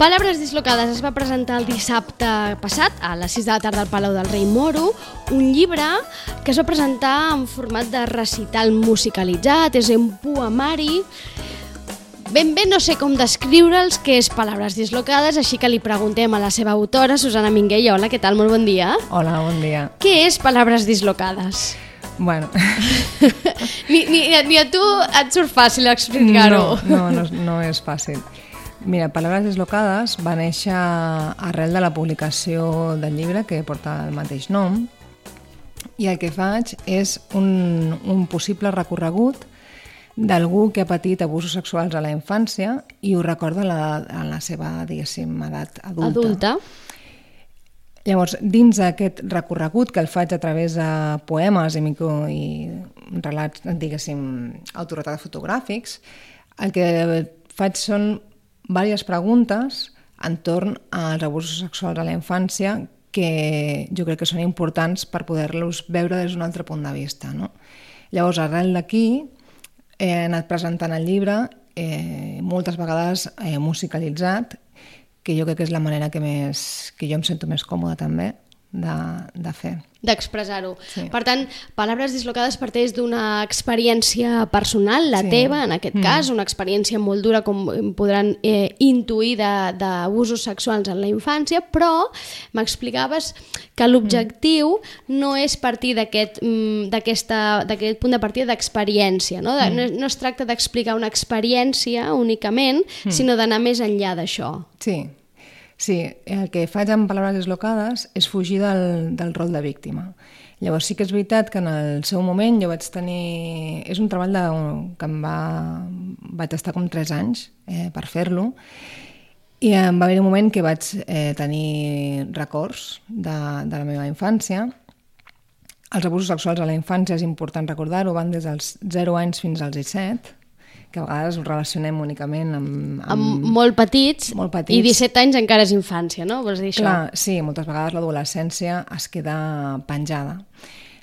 Palabres dislocades es va presentar el dissabte passat a les 6 de la tarda al Palau del Rei Moro, un llibre que es va presentar en format de recital musicalitzat, és un poemari Ben bé no sé com descriure'ls què és Palabres dislocades, així que li preguntem a la seva autora, Susana Minguell. Hola, què tal? Molt bon dia. Hola, bon dia. Què és Palabres dislocades? Bueno, Ni, ni, ni a tu et surt fàcil explicar-ho. no, no, no, no és fàcil. Mira, Palabres Deslocades va néixer arrel de la publicació del llibre que porta el mateix nom i el que faig és un, un possible recorregut d'algú que ha patit abusos sexuals a la infància i ho recorda a la, a la seva, diguéssim, edat adulta. Adulta. Llavors, dins d'aquest recorregut que el faig a través de poemes i, micro, i relats, diguéssim, autoretrats fotogràfics, el que faig són diverses preguntes entorn als abusos sexuals a la infància que jo crec que són importants per poder-los veure des d'un altre punt de vista. No? Llavors, arrel d'aquí, he anat presentant el llibre eh, moltes vegades eh, musicalitzat, que jo crec que és la manera que, més, que jo em sento més còmoda també de, de fer. d'expressar-ho. Sí. Per tant, Palabres dislocades parteix d'una experiència personal, la Sí. teva, en aquest Mm. cas, una experiència molt dura, com podran eh, intuir d'abusos sexuals en la infància, però m'explicaves que l'objectiu no és partir d'aquest mm, punt de partida d'experiència, no? De, no, no es tracta d'explicar una experiència únicament, sinó d'anar més enllà d'això. Sí, sí, el que faig amb paraules deslocades és fugir del, del rol de víctima. Llavors sí que és veritat que en el seu moment jo vaig tenir... És un treball de, que em va... vaig estar com 3 anys eh, per fer-lo i em va haver un moment que vaig eh, tenir records de, de la meva infància. Els abusos sexuals a la infància és important recordar-ho, van des dels 0 anys fins als 17, que a vegades ho relacionem únicament amb, Amb molt petits, Molt petits. i 17 anys encara és infància, no? Vols dir això? Clar, sí, moltes vegades l'adolescència es queda penjada.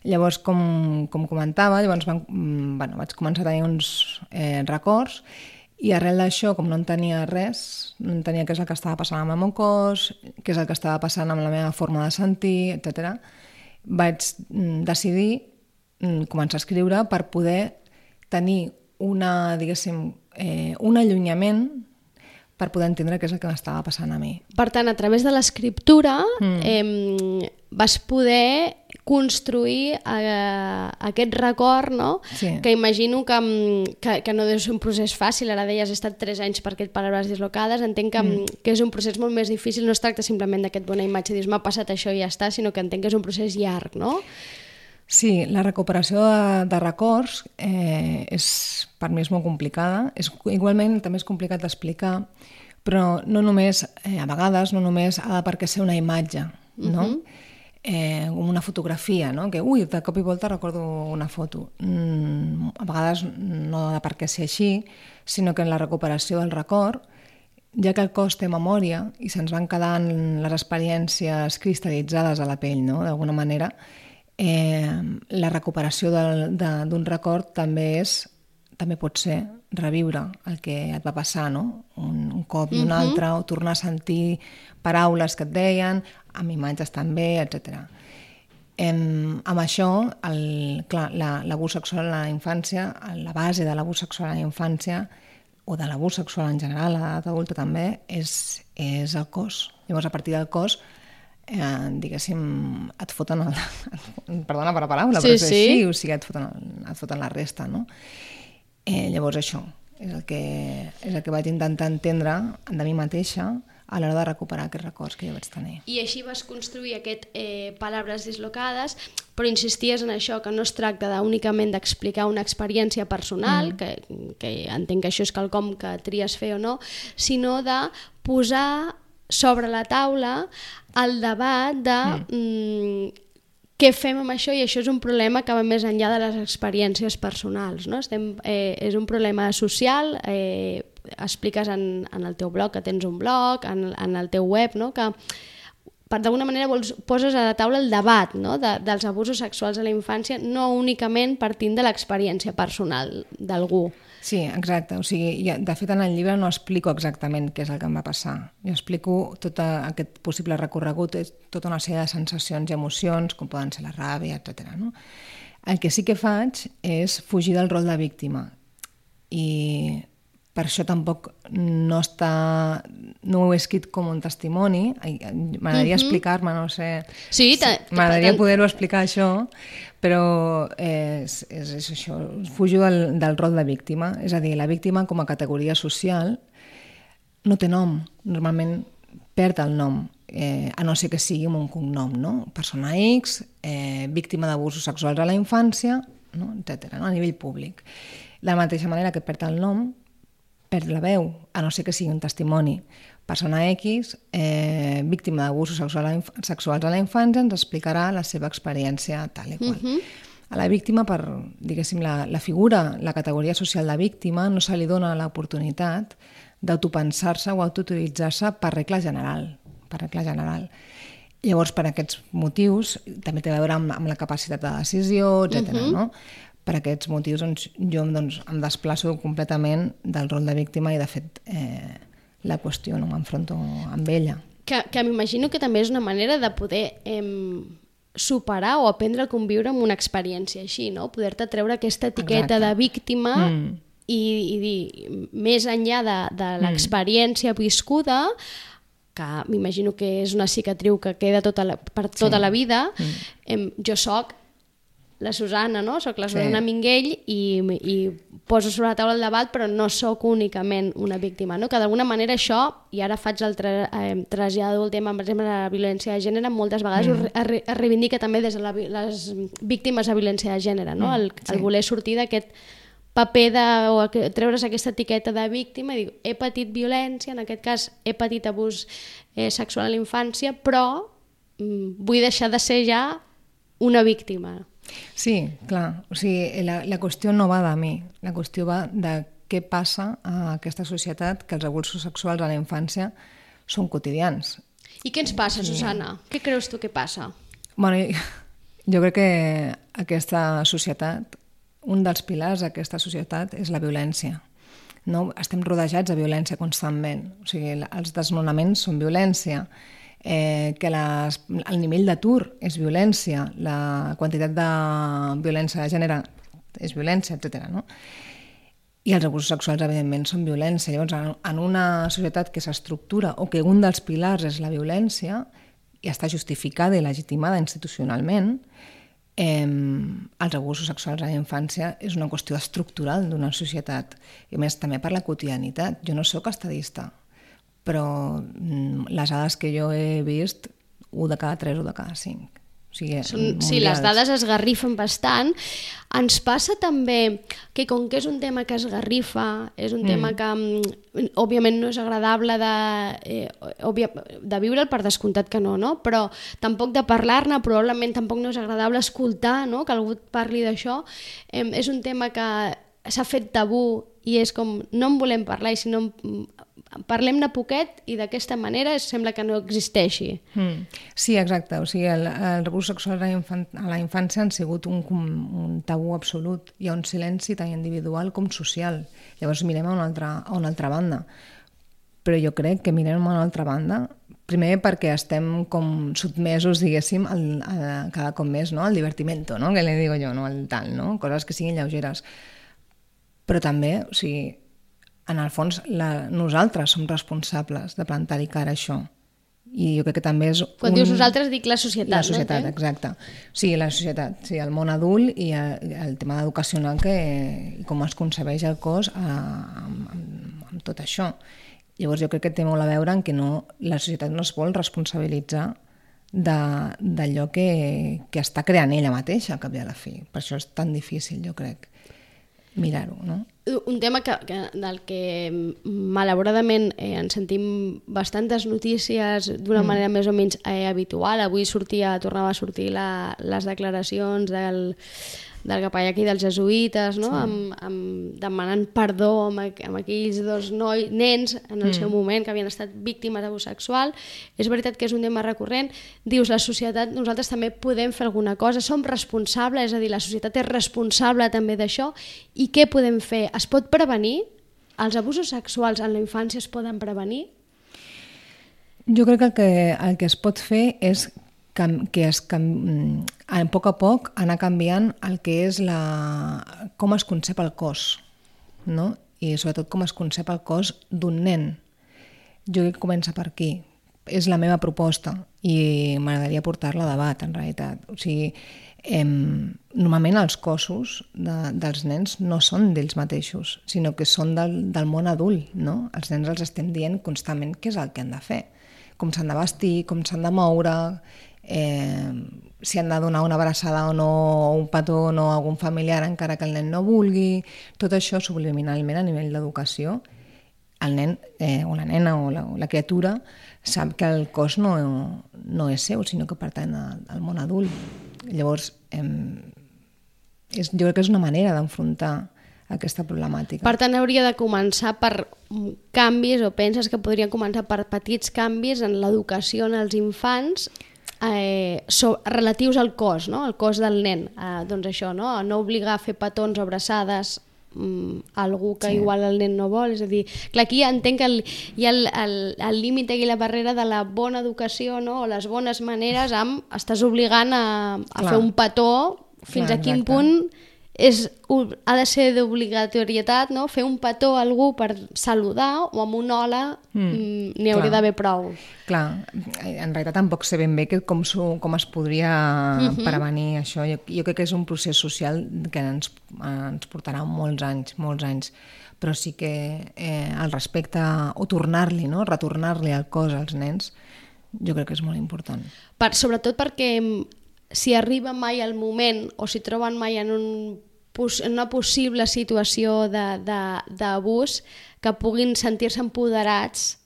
Llavors, com, com comentava, llavors van, mm, bueno, vaig començar a tenir uns eh, records i arrel d'això, com no en tenia res, no entenia què és el que estava passant amb el meu cos, què és el que estava passant amb la meva forma de sentir, etc. vaig mm, decidir mm, començar a escriure per poder tenir una, diguéssim, eh, un allunyament per poder entendre què és el que m'estava passant a mi. Per tant, a través de l'escriptura mm. eh, vas poder construir eh, aquest record, no? Sí. Que imagino que, que, que no deu ser un procés fàcil. Ara deies, he estat 3 anys per aquest Paraules dislocades. Entenc que, mm. que és un procés molt més difícil. No es tracta simplement d'aquest bona imatge, dius, m'ha passat això i ja està, sinó que entenc que és un procés llarg, no? Sí, la recuperació de, de records eh, és, per mi és molt complicada. És, igualment també és complicat d'explicar, però no només, eh, a vegades, no només ha de perquè ser una imatge, no? eh, com una fotografia, no? que ui, de cop i volta recordo una foto. Mm, a vegades no ha de per què ser així, sinó que en la recuperació del record, ja que el cos té memòria i se'ns van quedant les experiències cristal·litzades a la pell, no? d'alguna manera, eh, la recuperació d'un record també és també pot ser reviure el que et va passar, no? Un, un cop i un altre, o tornar a sentir paraules que et deien, amb imatges també, etc. Em, amb això, clar, la- l'abús sexual a la infància, la base de l'abús sexual a la infància, o de l'abús sexual en general, a l'edat adulta també, és, és el cos. Llavors, a partir del cos, eh, diguéssim, et foten el... Perdona per la paraula, Sí, però és sí. així, o sigui, et foten, el, et foten la resta, no? Eh, llavors això és el, que, és el que vaig intentar entendre de mi mateixa a l'hora de recuperar aquests records que jo vaig tenir. I així vas construir aquest eh, Palabres dislocades, però insisties en això, que no es tracta de, únicament d'explicar una experiència personal, mm. que, que entenc que això és quelcom que tries fer o no, sinó de posar sobre la taula el debat de mm. què fem amb això i això és un problema que va més enllà de les experiències personals. No? Estem, eh, és un problema social, eh, expliques en, en el teu blog que tens un blog, en, en el teu web, no? que per d'alguna manera vols, poses a la taula el debat no? de, dels abusos sexuals a la infància, no únicament partint de l'experiència personal d'algú. Sí, exacte. O sigui, ja, de fet, en el llibre no explico exactament què és el que em va passar. Jo explico tot aquest possible recorregut, tota una sèrie de sensacions i emocions, com poden ser la ràbia, etc. No? El que sí que faig és fugir del rol de víctima. I per això tampoc no està no ho he escrit com un testimoni m'agradaria uh mhm. -huh. explicar-me, no sé sí, m'agradaria poder-ho explicar això però és, és, és això fujo del, del rol de víctima és a dir, la víctima com a categoria social no té nom normalment perd el nom eh, a no ser que sigui un cognom no? persona X, eh, víctima d'abusos sexuals a la infància no? etc. No? a nivell públic de la mateixa manera que perd el nom perd la veu, a no ser que sigui un testimoni. Persona X, eh, víctima d'abusos sexuals, a la infància, ens explicarà la seva experiència tal i qual. Uh -huh. A la víctima, per, diguéssim, la, la figura, la categoria social de víctima, no se li dona l'oportunitat d'autopensar-se o autoutilitzar-se per regla general. Per regla general. Llavors, per aquests motius, també té a veure amb, amb la capacitat de decisió, etc. Uh -huh. no? Per aquests motius doncs, jo doncs, em desplaço completament del rol de víctima i de fet eh, la qüestiono, m'enfronto amb ella. Que, que m'imagino que també és una manera de poder eh, superar o aprendre a conviure amb una experiència així, no? Poder-te treure aquesta etiqueta Exacte. de víctima mm. i, i dir, més enllà de, de mm. l'experiència mm. viscuda, que m'imagino que és una cicatriu que queda tota la, per tota sí. la vida, mm. eh, jo sóc la Susana, no? Soc la Susana sí. Minguell i, i poso sobre la taula el debat, però no sóc únicament una víctima, no? Que d'alguna manera això, i ara faig el tra eh, traslladar del tema, per exemple, de la violència de gènere, moltes vegades mm. es, es reivindica també des de la, les víctimes de violència de gènere, no? Mm. El, sí. el voler sortir d'aquest paper de, o treure's aquesta etiqueta de víctima i dir, he patit violència, en aquest cas he patit abús eh, sexual a la infància, però mm, vull deixar de ser ja una víctima. Sí, clar. O sigui, la, la qüestió no va de mi. La qüestió va de què passa a aquesta societat que els abusos sexuals a la infància són quotidians. I què ens passa, Susana? Sí. Què creus tu que passa? Bueno, jo crec que aquesta societat, un dels pilars d'aquesta societat és la violència. No? Estem rodejats de violència constantment. O sigui, els desnonaments són violència eh, que les, el nivell d'atur és violència, la quantitat de violència de gènere és violència, etc. No? I els abusos sexuals, evidentment, són violència. Llavors, en una societat que s'estructura o que un dels pilars és la violència i està justificada i legitimada institucionalment, eh, els abusos sexuals a la infància és una qüestió estructural d'una societat. I més, també per la quotidianitat. Jo no sóc estadista, però mm, les dades que jo he vist, un de cada tres o de cada cinc. O sigui, Són, sí, les dades es garrifen bastant. Ens passa també que com que és un tema que es garrifa, és un mm. tema que mm, òbviament no és agradable de, eh, òbvia, de viure'l, per descomptat que no, no? però tampoc de parlar-ne, probablement tampoc no és agradable escoltar no? que algú parli d'això. Eh, és un tema que s'ha fet tabú i és com no en volem parlar i si no parlem-ne poquet i d'aquesta manera sembla que no existeixi. Mm. Sí, exacte. O sigui, el, el rebús sexual a a la infància han sigut un, un tabú absolut. Hi ha un silenci tant individual com social. Llavors mirem a una altra, a una altra banda. Però jo crec que mirem a una altra banda primer perquè estem com sotmesos, diguéssim, al, a, cada cop més, no? al divertiment, no? que li digo jo, no? al tal, no? coses que siguin lleugeres. Però també, o sigui, en el fons, la, nosaltres som responsables de plantar-hi cara a això. I jo crec que també és... Quan un... dius nosaltres, dic la societat. La societat, no? exacte. Sí, la societat, sí, el món adult i el, el tema educacional que, i com es concebeix el cos a, amb, amb, amb tot això. Llavors jo crec que té molt a veure en que no, la societat no es vol responsabilitzar d'allò que, que està creant ella mateixa, a cap i a la fi. Per això és tan difícil, jo crec, mirar-ho, no? un tema que, que, del que malauradament eh, ens sentim bastantes notícies d'una mm. manera més o menys eh, habitual. Avui sortia, tornava a sortir la, les declaracions del, del capellà aquí dels jesuïtes, no? Sí. amb, amb, demanant perdó amb, amb aquells dos noi, nens en el mm. seu moment que havien estat víctimes d'abús sexual. És veritat que és un tema recurrent. Dius, la societat, nosaltres també podem fer alguna cosa, som responsables, és a dir, la societat és responsable també d'això. I què podem fer? Es pot prevenir? Els abusos sexuals en la infància es poden prevenir? Jo crec que el que, el que es pot fer és que es, que, a poc a poc anar canviant el que és la, com es concep el cos, no? i sobretot com es concep el cos d'un nen. Jo crec que comença per aquí. És la meva proposta i m'agradaria portar-la a debat, en realitat. O sigui, em, normalment els cossos de, dels nens no són d'ells mateixos, sinó que són del, del món adult. No? Els nens els estem dient constantment què és el que han de fer, com s'han de vestir, com s'han de moure, eh, si han de donar una abraçada o no, un petó o no a algun familiar encara que el nen no vulgui, tot això subliminalment a nivell d'educació, el nen eh, o la nena o la, o la criatura sap que el cos no, no és seu, sinó que pertany al món adult. Llavors, eh, és, jo crec que és una manera d'enfrontar aquesta problemàtica. Per tant, hauria de començar per canvis, o penses que podria començar per petits canvis en l'educació en els infants eh, so, relatius al cos, no? al cos del nen. Eh, doncs això, no? no obligar a fer petons o abraçades mm, algú que sí. igual el nen no vol, és a dir, clar, aquí entenc que el, hi ha el, límit aquí, la barrera de la bona educació no? o les bones maneres amb estàs obligant a, a fer un petó fins clar, a quin exacte. punt és, ha de ser d'obligatorietat no? fer un petó a algú per saludar o amb un hola mm, mm n'hi hauria d'haver prou. Clar, en realitat tampoc sé ben bé que com, com es podria mhm. -huh. prevenir això. Jo, jo crec que és un procés social que ens, ens portarà molts anys, molts anys però sí que eh, el respecte o tornar-li, no? retornar-li el cos als nens, jo crec que és molt important. Per, sobretot perquè si arriba mai el moment o si troben mai en un una possible situació d'abús que puguin sentir-se empoderats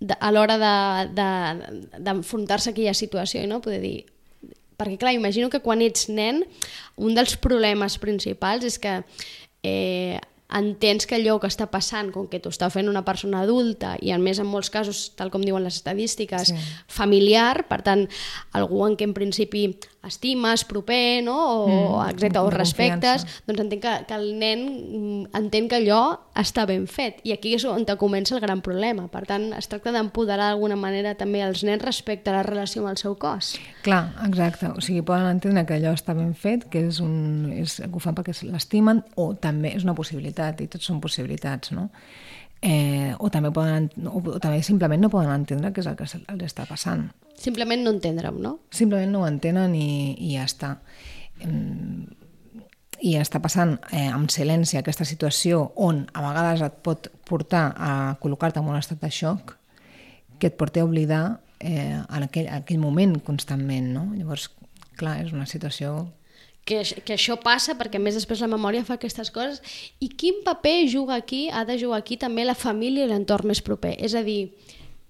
de, a l'hora d'enfrontar-se de, de, a aquella situació i no poder dir perquè clar, imagino que quan ets nen un dels problemes principals és que eh, entens que allò que està passant, com que t'ho està fent una persona adulta i a més en molts casos, tal com diuen les estadístiques, sí. familiar, per tant, algú en què en principi estimes, proper, no? o, mm, exacte, o respectes, doncs entenc que, que el nen entén que allò està ben fet. I aquí és on comença el gran problema. Per tant, es tracta d'empoderar d'alguna manera també els nens respecte a la relació amb el seu cos. Clar, exacte. O sigui, poden entendre que allò està ben fet, que és un, és, que ho fan perquè l'estimen, o també és una possibilitat, i tots són possibilitats, no? Eh, o, també poden, o, o també simplement no poden entendre què és el que els està passant. Simplement no entendre-ho, no? Simplement no ho entenen i, i ja està. I està passant eh, amb silenci aquesta situació on a vegades et pot portar a col·locar-te en un estat de xoc que et porta a oblidar eh, en aquell, aquell moment constantment, no? Llavors, clar, és una situació que, que això passa perquè més després la memòria fa aquestes coses i quin paper juga aquí, ha de jugar aquí també la família i l'entorn més proper és a dir,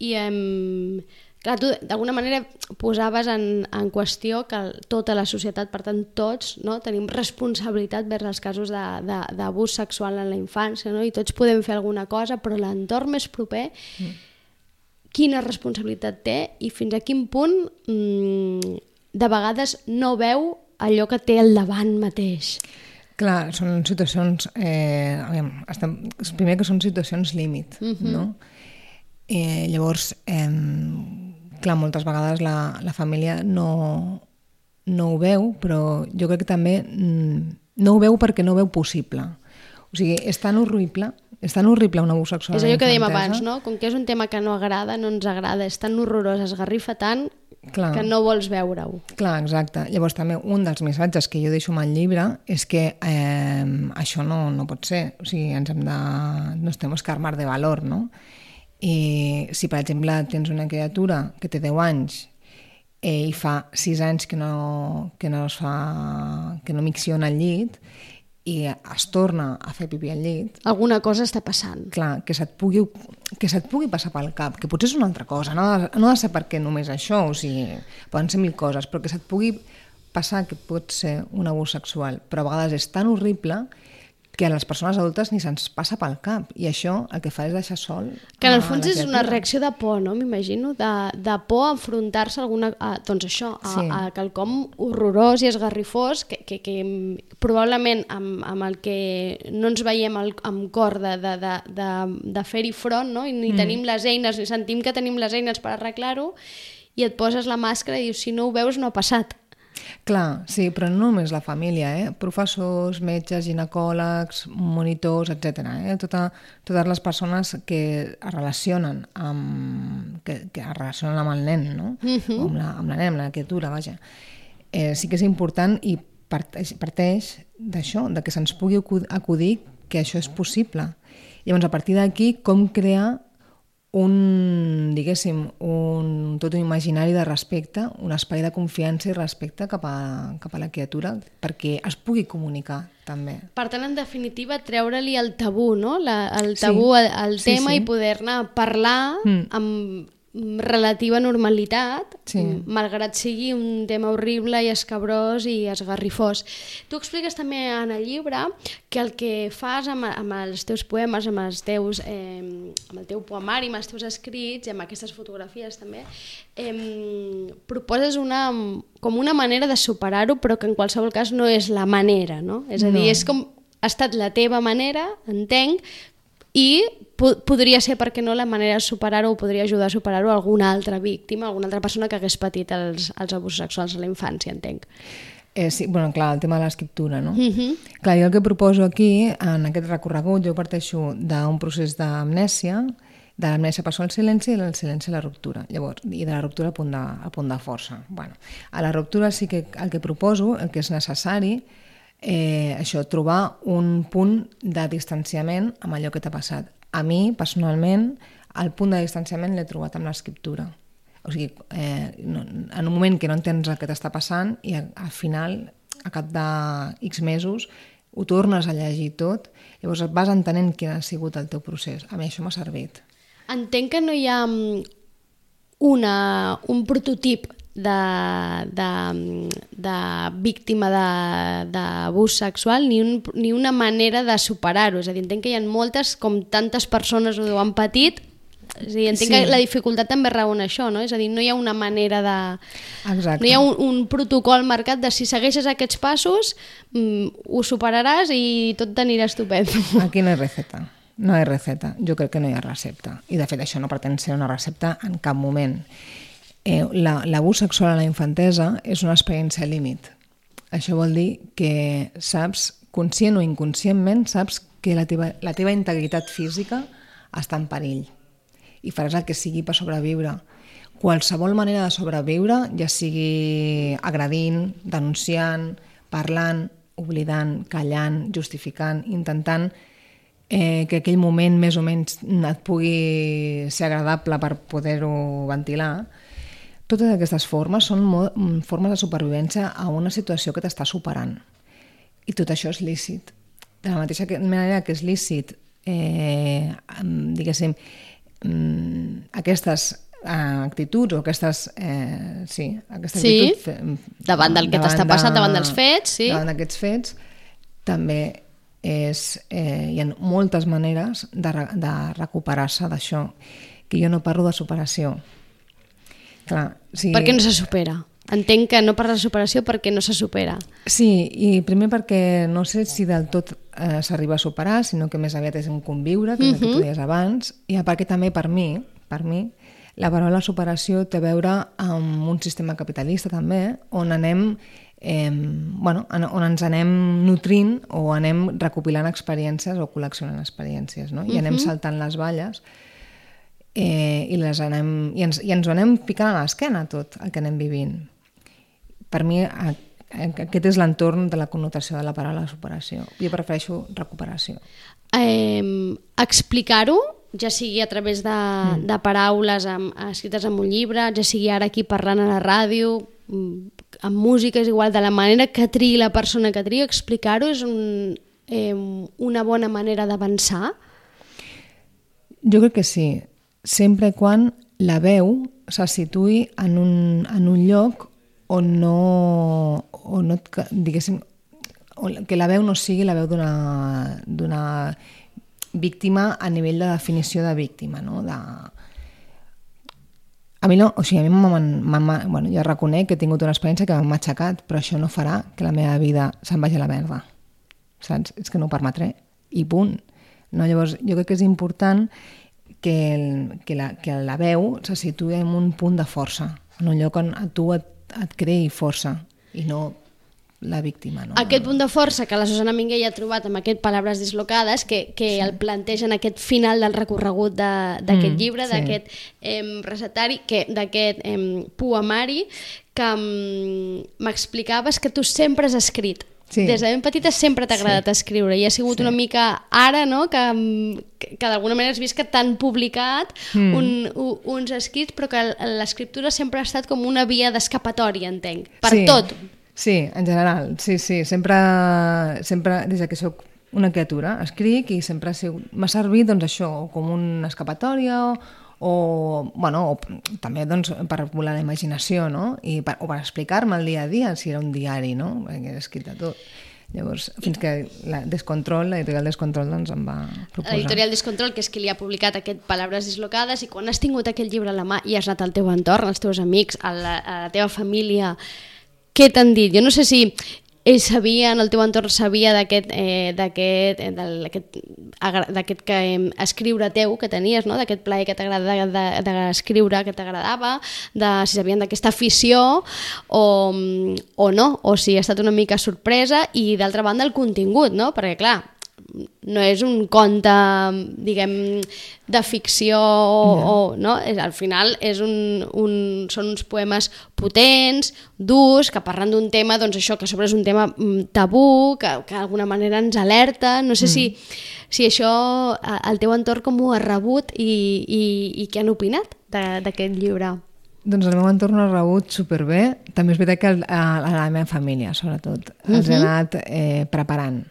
i, em, Clar, tu d'alguna manera posaves en, en qüestió que tota la societat, per tant tots, no, tenim responsabilitat vers els casos d'abús sexual en la infància no? i tots podem fer alguna cosa, però l'entorn més proper mm. quina responsabilitat té i fins a quin punt mm, de vegades no veu allò que té al davant mateix. Clar, són situacions... Eh, aviam, estem, primer que són situacions límit, uh -huh. no? Eh, llavors, eh, clar, moltes vegades la, la família no, no ho veu, però jo crec que també mm, no ho veu perquè no ho veu possible. O sigui, és tan horrible, és tan horrible un abús sexual. És allò que dèiem abans, no? Com que és un tema que no agrada, no ens agrada, és tan horrorós, esgarrifa tant, Clar. que no vols veure-ho. Clar, exacte. Llavors també un dels missatges que jo deixo amb el llibre és que eh, això no, no pot ser. O sigui, ens hem de... nos tenemos que armar de valor, no? I si, per exemple, tens una criatura que té 10 anys eh, i fa 6 anys que no, que no, es fa, que no mixiona al llit, i es torna a fer pipí al llit, Alguna cosa està passant. clar, que se't pugui, que se't pugui passar pel cap, que potser és una altra cosa, no ha, de, no ha de ser perquè només això, o sigui, poden ser mil coses, però que se't pugui passar que pot ser un abús sexual, però a vegades és tan horrible que a les persones adultes ni se'ns passa pel cap, i això el que fa és deixar sol Que en el fons és una reacció de por, no? M'imagino, de, de por a enfrontar-se a alguna... A, doncs això, a, Sí. a quelcom horrorós i esgarrifós que, que, que probablement amb, amb el que no ens veiem el, amb cor de, de, de, de, de fer-hi front, no? I ni mm. tenim les eines, ni sentim que tenim les eines per arreglar-ho, i et poses la màscara i dius, si no ho veus, no ha passat. Clar, sí, però no només la família, eh? professors, metges, ginecòlegs, monitors, etc. Eh? Tota, totes les persones que es relacionen amb, que, que es relacionen amb el nen, no? o amb la, amb la nena, amb la criatura, vaja. Eh, sí que és important i parteix, parteix d'això, de que se'ns pugui acu- acudir que això és possible. Llavors, a partir d'aquí, com crear un, diguéssim, un, tot un imaginari de respecte, un espai de confiança i respecte cap a, cap a la criatura perquè es pugui comunicar també. Per tant, en definitiva, treure-li el tabú, no? La, el Sí. tabú al, al Sí, tema sí. i poder-ne parlar Mm. amb relativa normalitat, Sí. malgrat sigui un tema horrible i escabrós i esgarrifós. Tu expliques també en el llibre que el que fas amb, amb els teus poemes, amb, els teus, eh, amb el teu poemari, amb els teus escrits i amb aquestes fotografies també, eh, proposes una, com una manera de superar-ho, però que en qualsevol cas no és la manera, no? És a dir, No. és com ha estat la teva manera, entenc, i po podria ser, perquè no, la manera de superar-ho o podria ajudar a superar-ho alguna altra víctima, alguna altra persona que hagués patit els, els abusos sexuals a la infància, entenc. Eh, sí, bueno, clar, el tema de l'escriptura, no? Mm -hmm. Clar, jo el que proposo aquí, en aquest recorregut, jo parteixo d'un procés d'amnèsia, de l'amnèsia passó al silenci i del silenci a la ruptura. Llavors, i de la ruptura al punt de, al punt de força. Bueno, a la ruptura sí que el que proposo, el que és necessari, eh, això, trobar un punt de distanciament amb allò que t'ha passat. A mi, personalment, el punt de distanciament l'he trobat amb l'escriptura. O sigui, eh, no, en un moment que no entens el que t'està passant i al, al final, a cap de X mesos, ho tornes a llegir tot, llavors vas entenent quin ha sigut el teu procés. A mi això m'ha servit. Entenc que no hi ha mm, una, un prototip de, de, de víctima d'abús sexual ni, un, ni una manera de superar-ho. És a dir, entenc que hi ha moltes, com tantes persones ho han patit, és a dir, entenc Sí. que la dificultat també rau en això, no? És a dir, no hi ha una manera de... Exacte. No hi ha un, un protocol marcat de si segueixes aquests passos mm, ho superaràs i tot t'anirà estupendo. Aquí no hi receta. No hi ha receta. Jo crec que no hi ha recepta. I de fet això no pretén ser una recepta en cap moment. Eh, la- L'abús sexual a la infantesa és una experiència límit. Això vol dir que saps, conscient o inconscientment, saps que la teva, la teva integritat física està en perill i faràs el que sigui per sobreviure. Qualsevol manera de sobreviure, ja sigui agredint, denunciant, parlant, oblidant, callant, justificant, intentant eh, que aquell moment més o menys et pugui ser agradable per poder-ho ventilar, totes aquestes formes són mm, formes de supervivència a una situació que t'està superant. I tot això és lícit. De la mateixa manera que és lícit, eh, diguéssim, mm, aquestes eh, actituds o aquestes, eh, sí, aquesta Sí, actitud, fe- davant del que t'està passant, davant dels fets, sí. Davant d'aquests fets, també és, eh, hi ha moltes maneres de, de recuperar-se d'això, que jo no parlo de superació. Clar, sí, Perquè no se supera. Entenc que no parles de superació perquè no se supera. Sí, i primer perquè no sé si del tot eh, s'arriba a superar, sinó que més aviat és un conviure, que és el que tu deies abans, i a part que també per mi, per mi, la paraula superació té a veure amb un sistema capitalista també, on anem eh, bueno, en- on ens anem nutrint o anem recopilant experiències o col·leccionant experiències, no? I anem saltant les valles eh, i, les anem, i, ens, i ens ho anem picant a l'esquena tot el que anem vivint. Per mi a, a, aquest és l'entorn de la connotació de la paraula superació. Jo prefereixo recuperació. Eh, Explicar-ho, ja sigui a través de, mm. de paraules amb, escrites en un llibre, ja sigui ara aquí parlant a la ràdio, mm, amb música, és igual, de la manera que triï la persona que triï, explicar-ho és un, eh, una bona manera d'avançar? Jo crec que sí, sempre quan la veu se situï en un, en un lloc on no, on no diguéssim, on, que la veu no sigui la veu d'una víctima a nivell de definició de víctima, no? De... A mi no, o sigui, a mi m'ha... Bueno, ja reconec que he tingut una experiència que m'ha aixecat, però això no farà que la meva vida se'n vagi a la merda. Saps? És que no ho permetré. I punt. No? Llavors, jo crec que és important que, el, que, la, que la veu se situï en un punt de força, en un lloc on a tu et, et creï força i no la víctima. No? Aquest punt de força que la Susana Minguell ha trobat amb aquest Palabres dislocades, que, que sí. el planteja en aquest final del recorregut d'aquest mm, llibre, sí. d'aquest eh, recetari, d'aquest eh, poemari, que m'explicaves que tu sempre has escrit. Sí. Des de ben petita sempre t'ha agradat sí. escriure i ha sigut sí. una mica ara no? que, que, d'alguna manera has vist que t'han publicat mm. un, un, uns escrits però que l'escriptura sempre ha estat com una via d'escapatòria, entenc, per sí. tot Sí, en general, sí, sí. Sempre, sempre des que sóc una criatura, escric i sempre m'ha servit doncs, això, com una escapatòria o, o, bueno, o també doncs, per volar la imaginació, no? I per, o per explicar-me el dia a dia, si era un diari, no? Perquè he escrit de tot. Llavors, fins que la Descontrol, l'editorial Descontrol, doncs em va proposar. L'editorial Descontrol, que és qui li ha publicat aquest Palabres dislocades, i quan has tingut aquell llibre a la mà i has anat al teu entorn, als teus amics, a la, a la teva família, què t'han dit? Jo no sé si ells sabien, el teu entorn sabia d'aquest eh, d'aquest d'aquest que eh, escriure teu que tenies, no? d'aquest plaer que t'agrada d'escriure que t'agradava, de si sabien d'aquesta afició o, o no, o si ha estat una mica sorpresa i d'altra banda el contingut, no? perquè clar, no és un conte, diguem, de ficció no. o, no? És, al final és un, un, són uns poemes potents, durs, que parlen d'un tema, doncs això, que sobre és un tema mm, tabú, que, que d'alguna manera ens alerta, no sé mm. si, si això el teu entorn com ho ha rebut i, i, i què han opinat d'aquest llibre. Doncs el meu entorn ha rebut superbé. També és veritat que a, a la meva família, sobretot, els uh -huh. he mhm. anat eh, preparant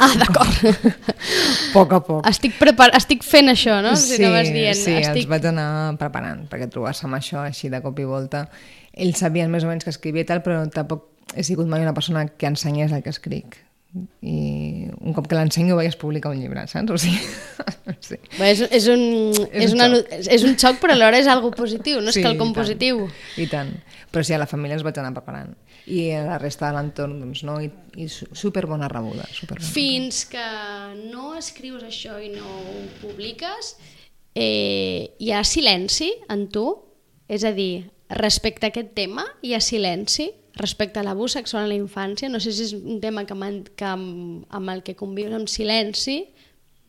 Ah, d'acord. poc a poc. Estic, prepar... Estic fent això, no? Sí, si dient. sí, Estic... els vaig anar preparant, perquè trobar-se amb això així de cop i volta. Ells sabien més o menys que escrivia i tal, però tampoc he sigut mai una persona que ensenyés el que escric i un cop que l'ensenyo vaig publicar un llibre, saps? O sigui, sí. Bé, és, és, un, és, és, un una, és un xoc, però alhora és algo positiu, no és sí, quelcom positiu. I tant. Però sí, a la família ens vaig anar preparant. I a la resta de l'entorn, doncs no, i, i super bona rebuda. Super bona. Fins que no escrius això i no ho publiques, eh, hi ha silenci en tu? És a dir, respecte a aquest tema, hi ha silenci? respecte a l'abús sexual en la infància, no sé si és un tema que, que amb, amb el que convius en silenci,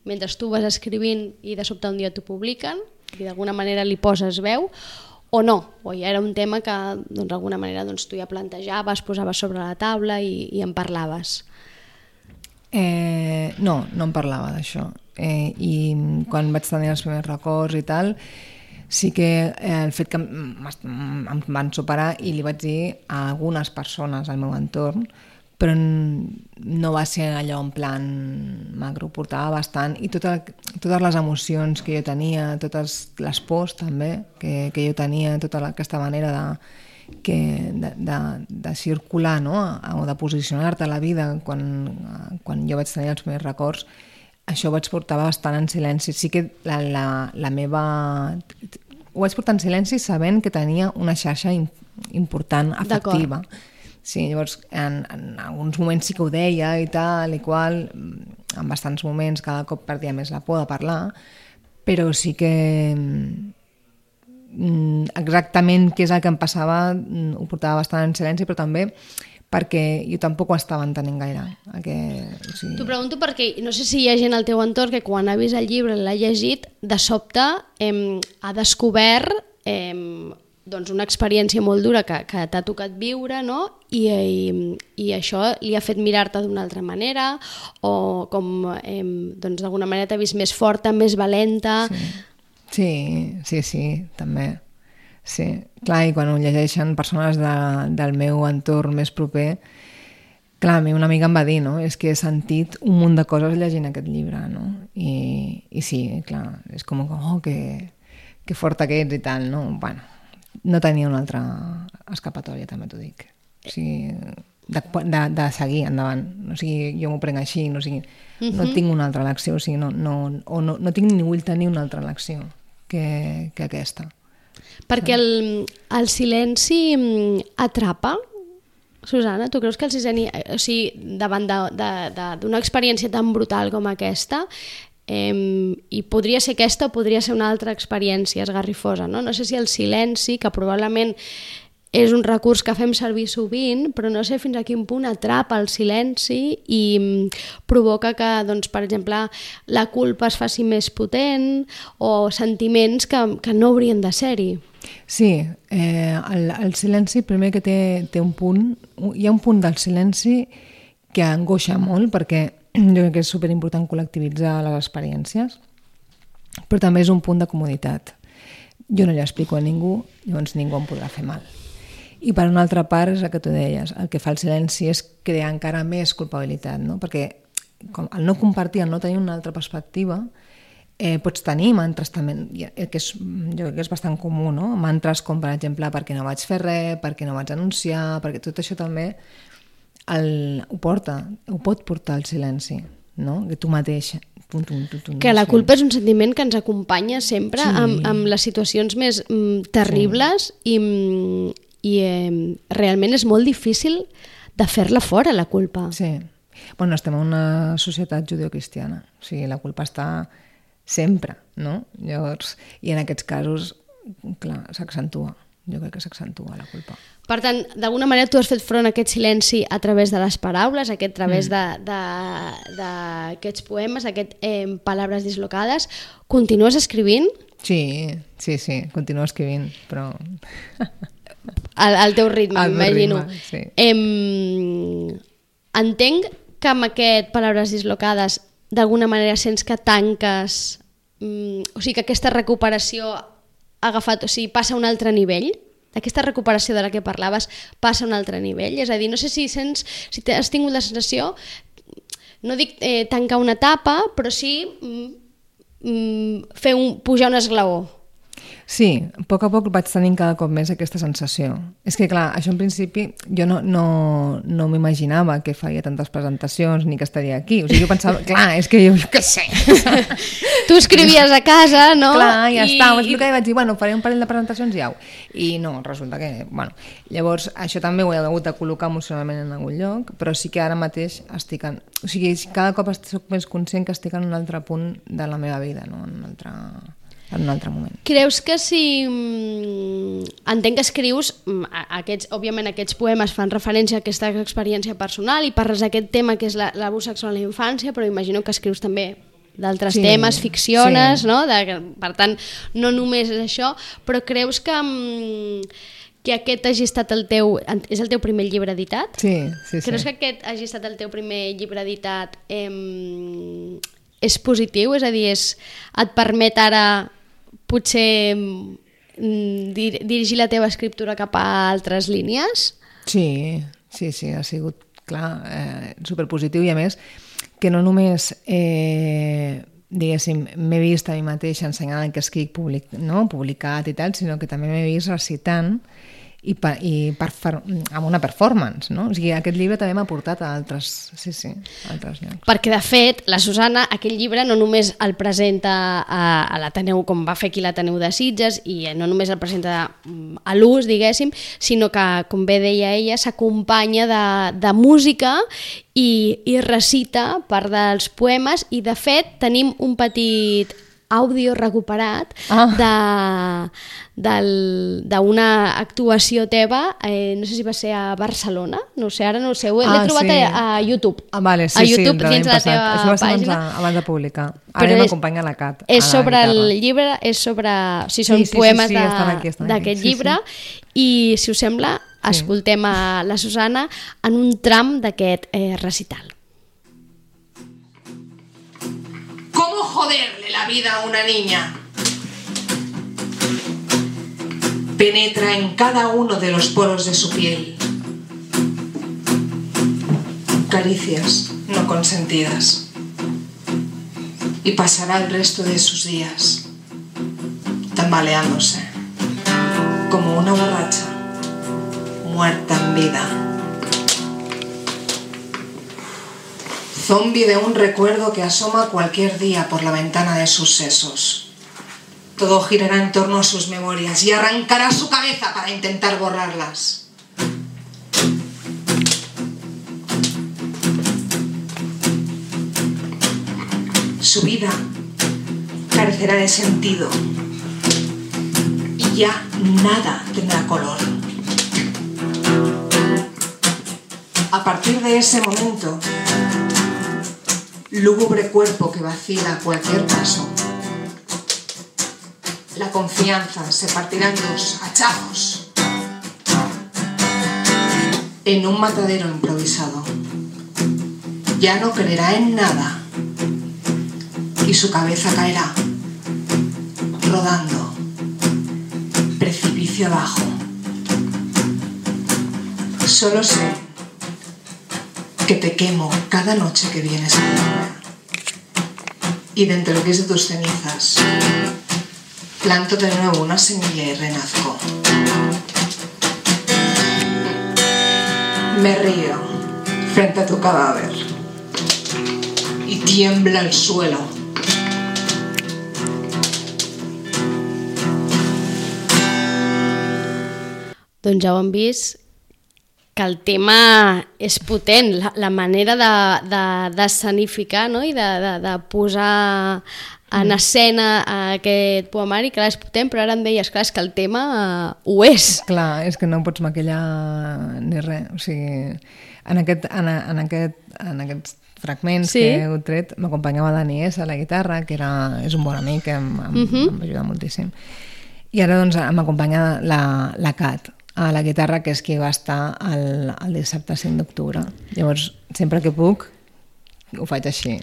mentre tu vas escrivint i de sobte un dia t'ho publiquen, i d'alguna manera li poses veu, o no, o ja era un tema que doncs, d'alguna doncs, manera doncs, tu ja plantejaves, posaves sobre la taula i, i en parlaves. Eh, no, no em parlava d'això. Eh, I quan vaig tenir els primers records i tal, sí que eh, el fet que em van superar i li vaig dir a algunes persones al meu entorn, però no va ser allò en plan macro, portava bastant i tota, totes les emocions que jo tenia, totes les pors també que, que jo tenia, tota aquesta manera de, que, de, de, de circular no? o de posicionar-te a la vida quan, quan jo vaig tenir els meus records això ho vaig portar bastant en silenci. Sí que la, la, la meva... Ho vaig portar en silenci sabent que tenia una xarxa important, afectiva. Sí, llavors en, en alguns moments sí que ho deia i tal i qual, en bastants moments cada cop perdia més la por de parlar, però sí que mm, exactament què és el que em passava mm, ho portava bastant en silenci, però també perquè jo tampoc ho estava entenent gaire. Que, o sigui... T'ho pregunto perquè no sé si hi ha gent al teu entorn que quan ha vist el llibre, l'ha llegit, de sobte eh, ha descobert eh, doncs una experiència molt dura que, que t'ha tocat viure no? I, i, i això li ha fet mirar-te d'una altra manera o com eh, doncs d'alguna manera t'ha vist més forta, més valenta... Sí. Sí, sí, sí, també. Sí, clar, i quan ho llegeixen persones de, del meu entorn més proper, Clar, a mi una amiga em va dir, no? És que he sentit un munt de coses llegint aquest llibre, no? I, i sí, clar, és com, oh, que, que fort que ets i tal, no? Bueno, no tenia una altra escapatòria, també t'ho dic. O sigui, de, de, de seguir endavant. O sigui, jo m'ho prenc així, no, o sigui, uh -huh. no Mhm. tinc una altra elecció, o sigui, no, no, o no, no tinc ni vull tenir una altra elecció que, que aquesta. Perquè el, el silenci mm, atrapa? Susana, tu creus que el siseni, o sigui, davant d'una experiència tan brutal com aquesta, eh, i podria ser aquesta o podria ser una altra experiència esgarrifosa, no? No sé si el silenci, que probablement és un recurs que fem servir sovint, però no sé fins a quin punt atrapa el silenci i mm, provoca que, doncs, per exemple, la culpa es faci més potent o sentiments que, que no haurien de ser-hi. Sí, eh, el, el silenci primer que té, té un punt, hi ha un punt del silenci que angoixa molt perquè jo crec que és superimportant col·lectivitzar les experiències, però també és un punt de comoditat. Jo no li explico a ningú, llavors ningú em podrà fer mal. I per una altra part, és el que tu deies, el que fa el silenci és crear encara més culpabilitat, no? perquè com, al no compartir, al no tenir una altra perspectiva, eh, pots tenir mantres també, que és, jo crec que és bastant comú, no? mantres com, per exemple, perquè no vaig fer res, perquè no vaig anunciar, perquè tot això també el, ho porta, ho pot portar el silenci, no? que tu mateix tum, tum, tum, tum, Que la sí. culpa és un sentiment que ens acompanya sempre Sí. amb, amb les situacions més mm, terribles i, mm, i eh, realment és molt difícil de fer-la fora, la culpa. Sí. Bueno, estem en una societat judeocristiana, o sigui, la culpa està sempre, no? Llavors, i en aquests casos, clar, s'accentua. Jo crec que s'accentua la culpa. Per tant, d'alguna manera tu has fet front a aquest silenci a través de les paraules, a aquest través mm. d'aquests poemes, aquest eh, Palabres dislocades. Continues escrivint? Sí, sí, sí, continuo escrivint, però... Al, al teu ritme, m'imagino. ritme, sí. Em, entenc que amb aquest Palabres dislocades d'alguna manera sents que tanques, mm, o sigui que aquesta recuperació ha agafat, o sigui, passa a un altre nivell? Aquesta recuperació de la que parlaves passa a un altre nivell? És a dir, no sé si sents, si has tingut la sensació, no dic eh, tancar una etapa, però sí mm, mm, fer un, pujar un esglaó. Sí, a poc a poc vaig tenint cada cop més aquesta sensació. És que, clar, això en principi jo no, no, no m'imaginava que faria tantes presentacions ni que estaria aquí. O sigui, jo pensava, clar, és que jo, jo què sé. Tu escrivies a casa, no? Clar, ja I- està. Vaig i vaig dir, bueno, faré un parell de presentacions i au. I no, resulta que, bueno, llavors això també ho he hagut de col·locar emocionalment en algun lloc, però sí que ara mateix estic en... O sigui, cada cop soc més conscient que estic en un altre punt de la meva vida, no? En un altre, en un altre moment. Creus que si... mm, Entenc que escrius, mm, aquests, òbviament aquests poemes fan referència a aquesta experiència personal i parles d'aquest tema que és la- l'abús sexual a la infància, però imagino que escrius també d'altres Sí, temes, ficciones, sí. no? De, per tant, no només és això, però creus que, mm, que aquest hagi estat el teu... És el teu primer llibre editat? Sí, sí, sí. Creus que aquest hagi estat el teu primer llibre editat eh, és positiu? És a dir, és, et permet ara potser mm, dir, dirigir la teva escriptura cap a altres línies? Sí, sí, sí, ha sigut, clar, eh, superpositiu i a més que no només eh, diguéssim, m'he vist a mi mateixa ensenyant el que escric public, no? publicat i tal, sinó que també m'he vist recitant i, per, i per, amb una performance, no? O sigui, aquest llibre també m'ha portat a altres, sí, sí, a altres llocs. Perquè, de fet, la Susana, aquell llibre no només el presenta a, a l'Ateneu, com va fer aquí l'Ateneu de Sitges, i no només el presenta mm, a l'ús, diguéssim, sinó que, com bé deia ella, s'acompanya de, de música i, i recita part dels poemes, i, de fet, tenim un petit àudio recuperat Ah. d'una actuació teva, eh, no sé si va ser a Barcelona, no sé, ara no ho sé, ho he, l'he Ah, trobat sí. a, a YouTube. Ah, vale, sí, a YouTube, sí, dins de la passat. teva Això va ser abans pàgina. de, abans de publicar. Però Ara és- m'acompanya la Cat. És la sobre el llibre, és sobre... O sigui, són Sí, sí, sí, poemes sí, estan aquí. d'aquest Sí, llibre i, si us sembla, escoltem a la Susana en un tram d'aquest eh, recital. Joderle la vida a una niña? Penetra en cada uno de los poros de su piel. caricias no consentidas. Y pasará el resto de sus días tambaleándose, como una borracha muerta en vida. Zombie de un recuerdo que asoma cualquier día por la ventana de sus sesos. Todo girará en torno a sus memorias y arrancará su cabeza para intentar borrarlas. Su vida carecerá de sentido y ya nada tendrá color. A partir de ese momento, lúgubre cuerpo que vacila a cualquier paso, la confianza se partirá en dos hachazos en un matadero improvisado. Ya no creerá en nada y su cabeza caerá rodando precipicio abajo. Solo sé que te quemo cada noche que vienes a. Y de entre de tus cenizas, planto de nuevo una semilla y renazco. Me río frente a tu cadáver y tiembla el suelo. Doncs ja ho que el tema és potent, la, la manera de, de, de no? i de, de, de posar en escena aquest poemari, clar, és potent, però ara em deies, clar, és que el tema uh, ho és. Clar, és que no pots maquillar ni res. O sigui, en, aquest, en, en, aquest, en aquests fragments Sí. que heu tret m'acompanyava Dani S a la guitarra, que era, és un bon amic, que uh -huh. em va ajudar moltíssim. I ara doncs m'acompanya la, la Cat a la guitarra, que és qui va estar el, el dissabte 5 d'octubre. Llavors, sempre que puc, ho faig així.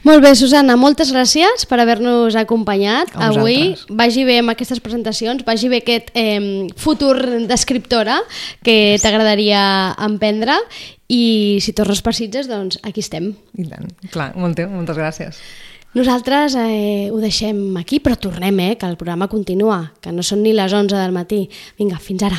Molt bé, Susana, moltes gràcies per haver-nos acompanyat A avui. Vagi bé amb aquestes presentacions, vagi bé aquest eh, futur d'escriptora que t'agradaria emprendre i si tornes per Sitges, doncs aquí estem. I tant. Clar, molt, moltes gràcies. Nosaltres eh, ho deixem aquí, però tornem, eh, que el programa continua, que no són ni les 11 del matí. Vinga, fins ara.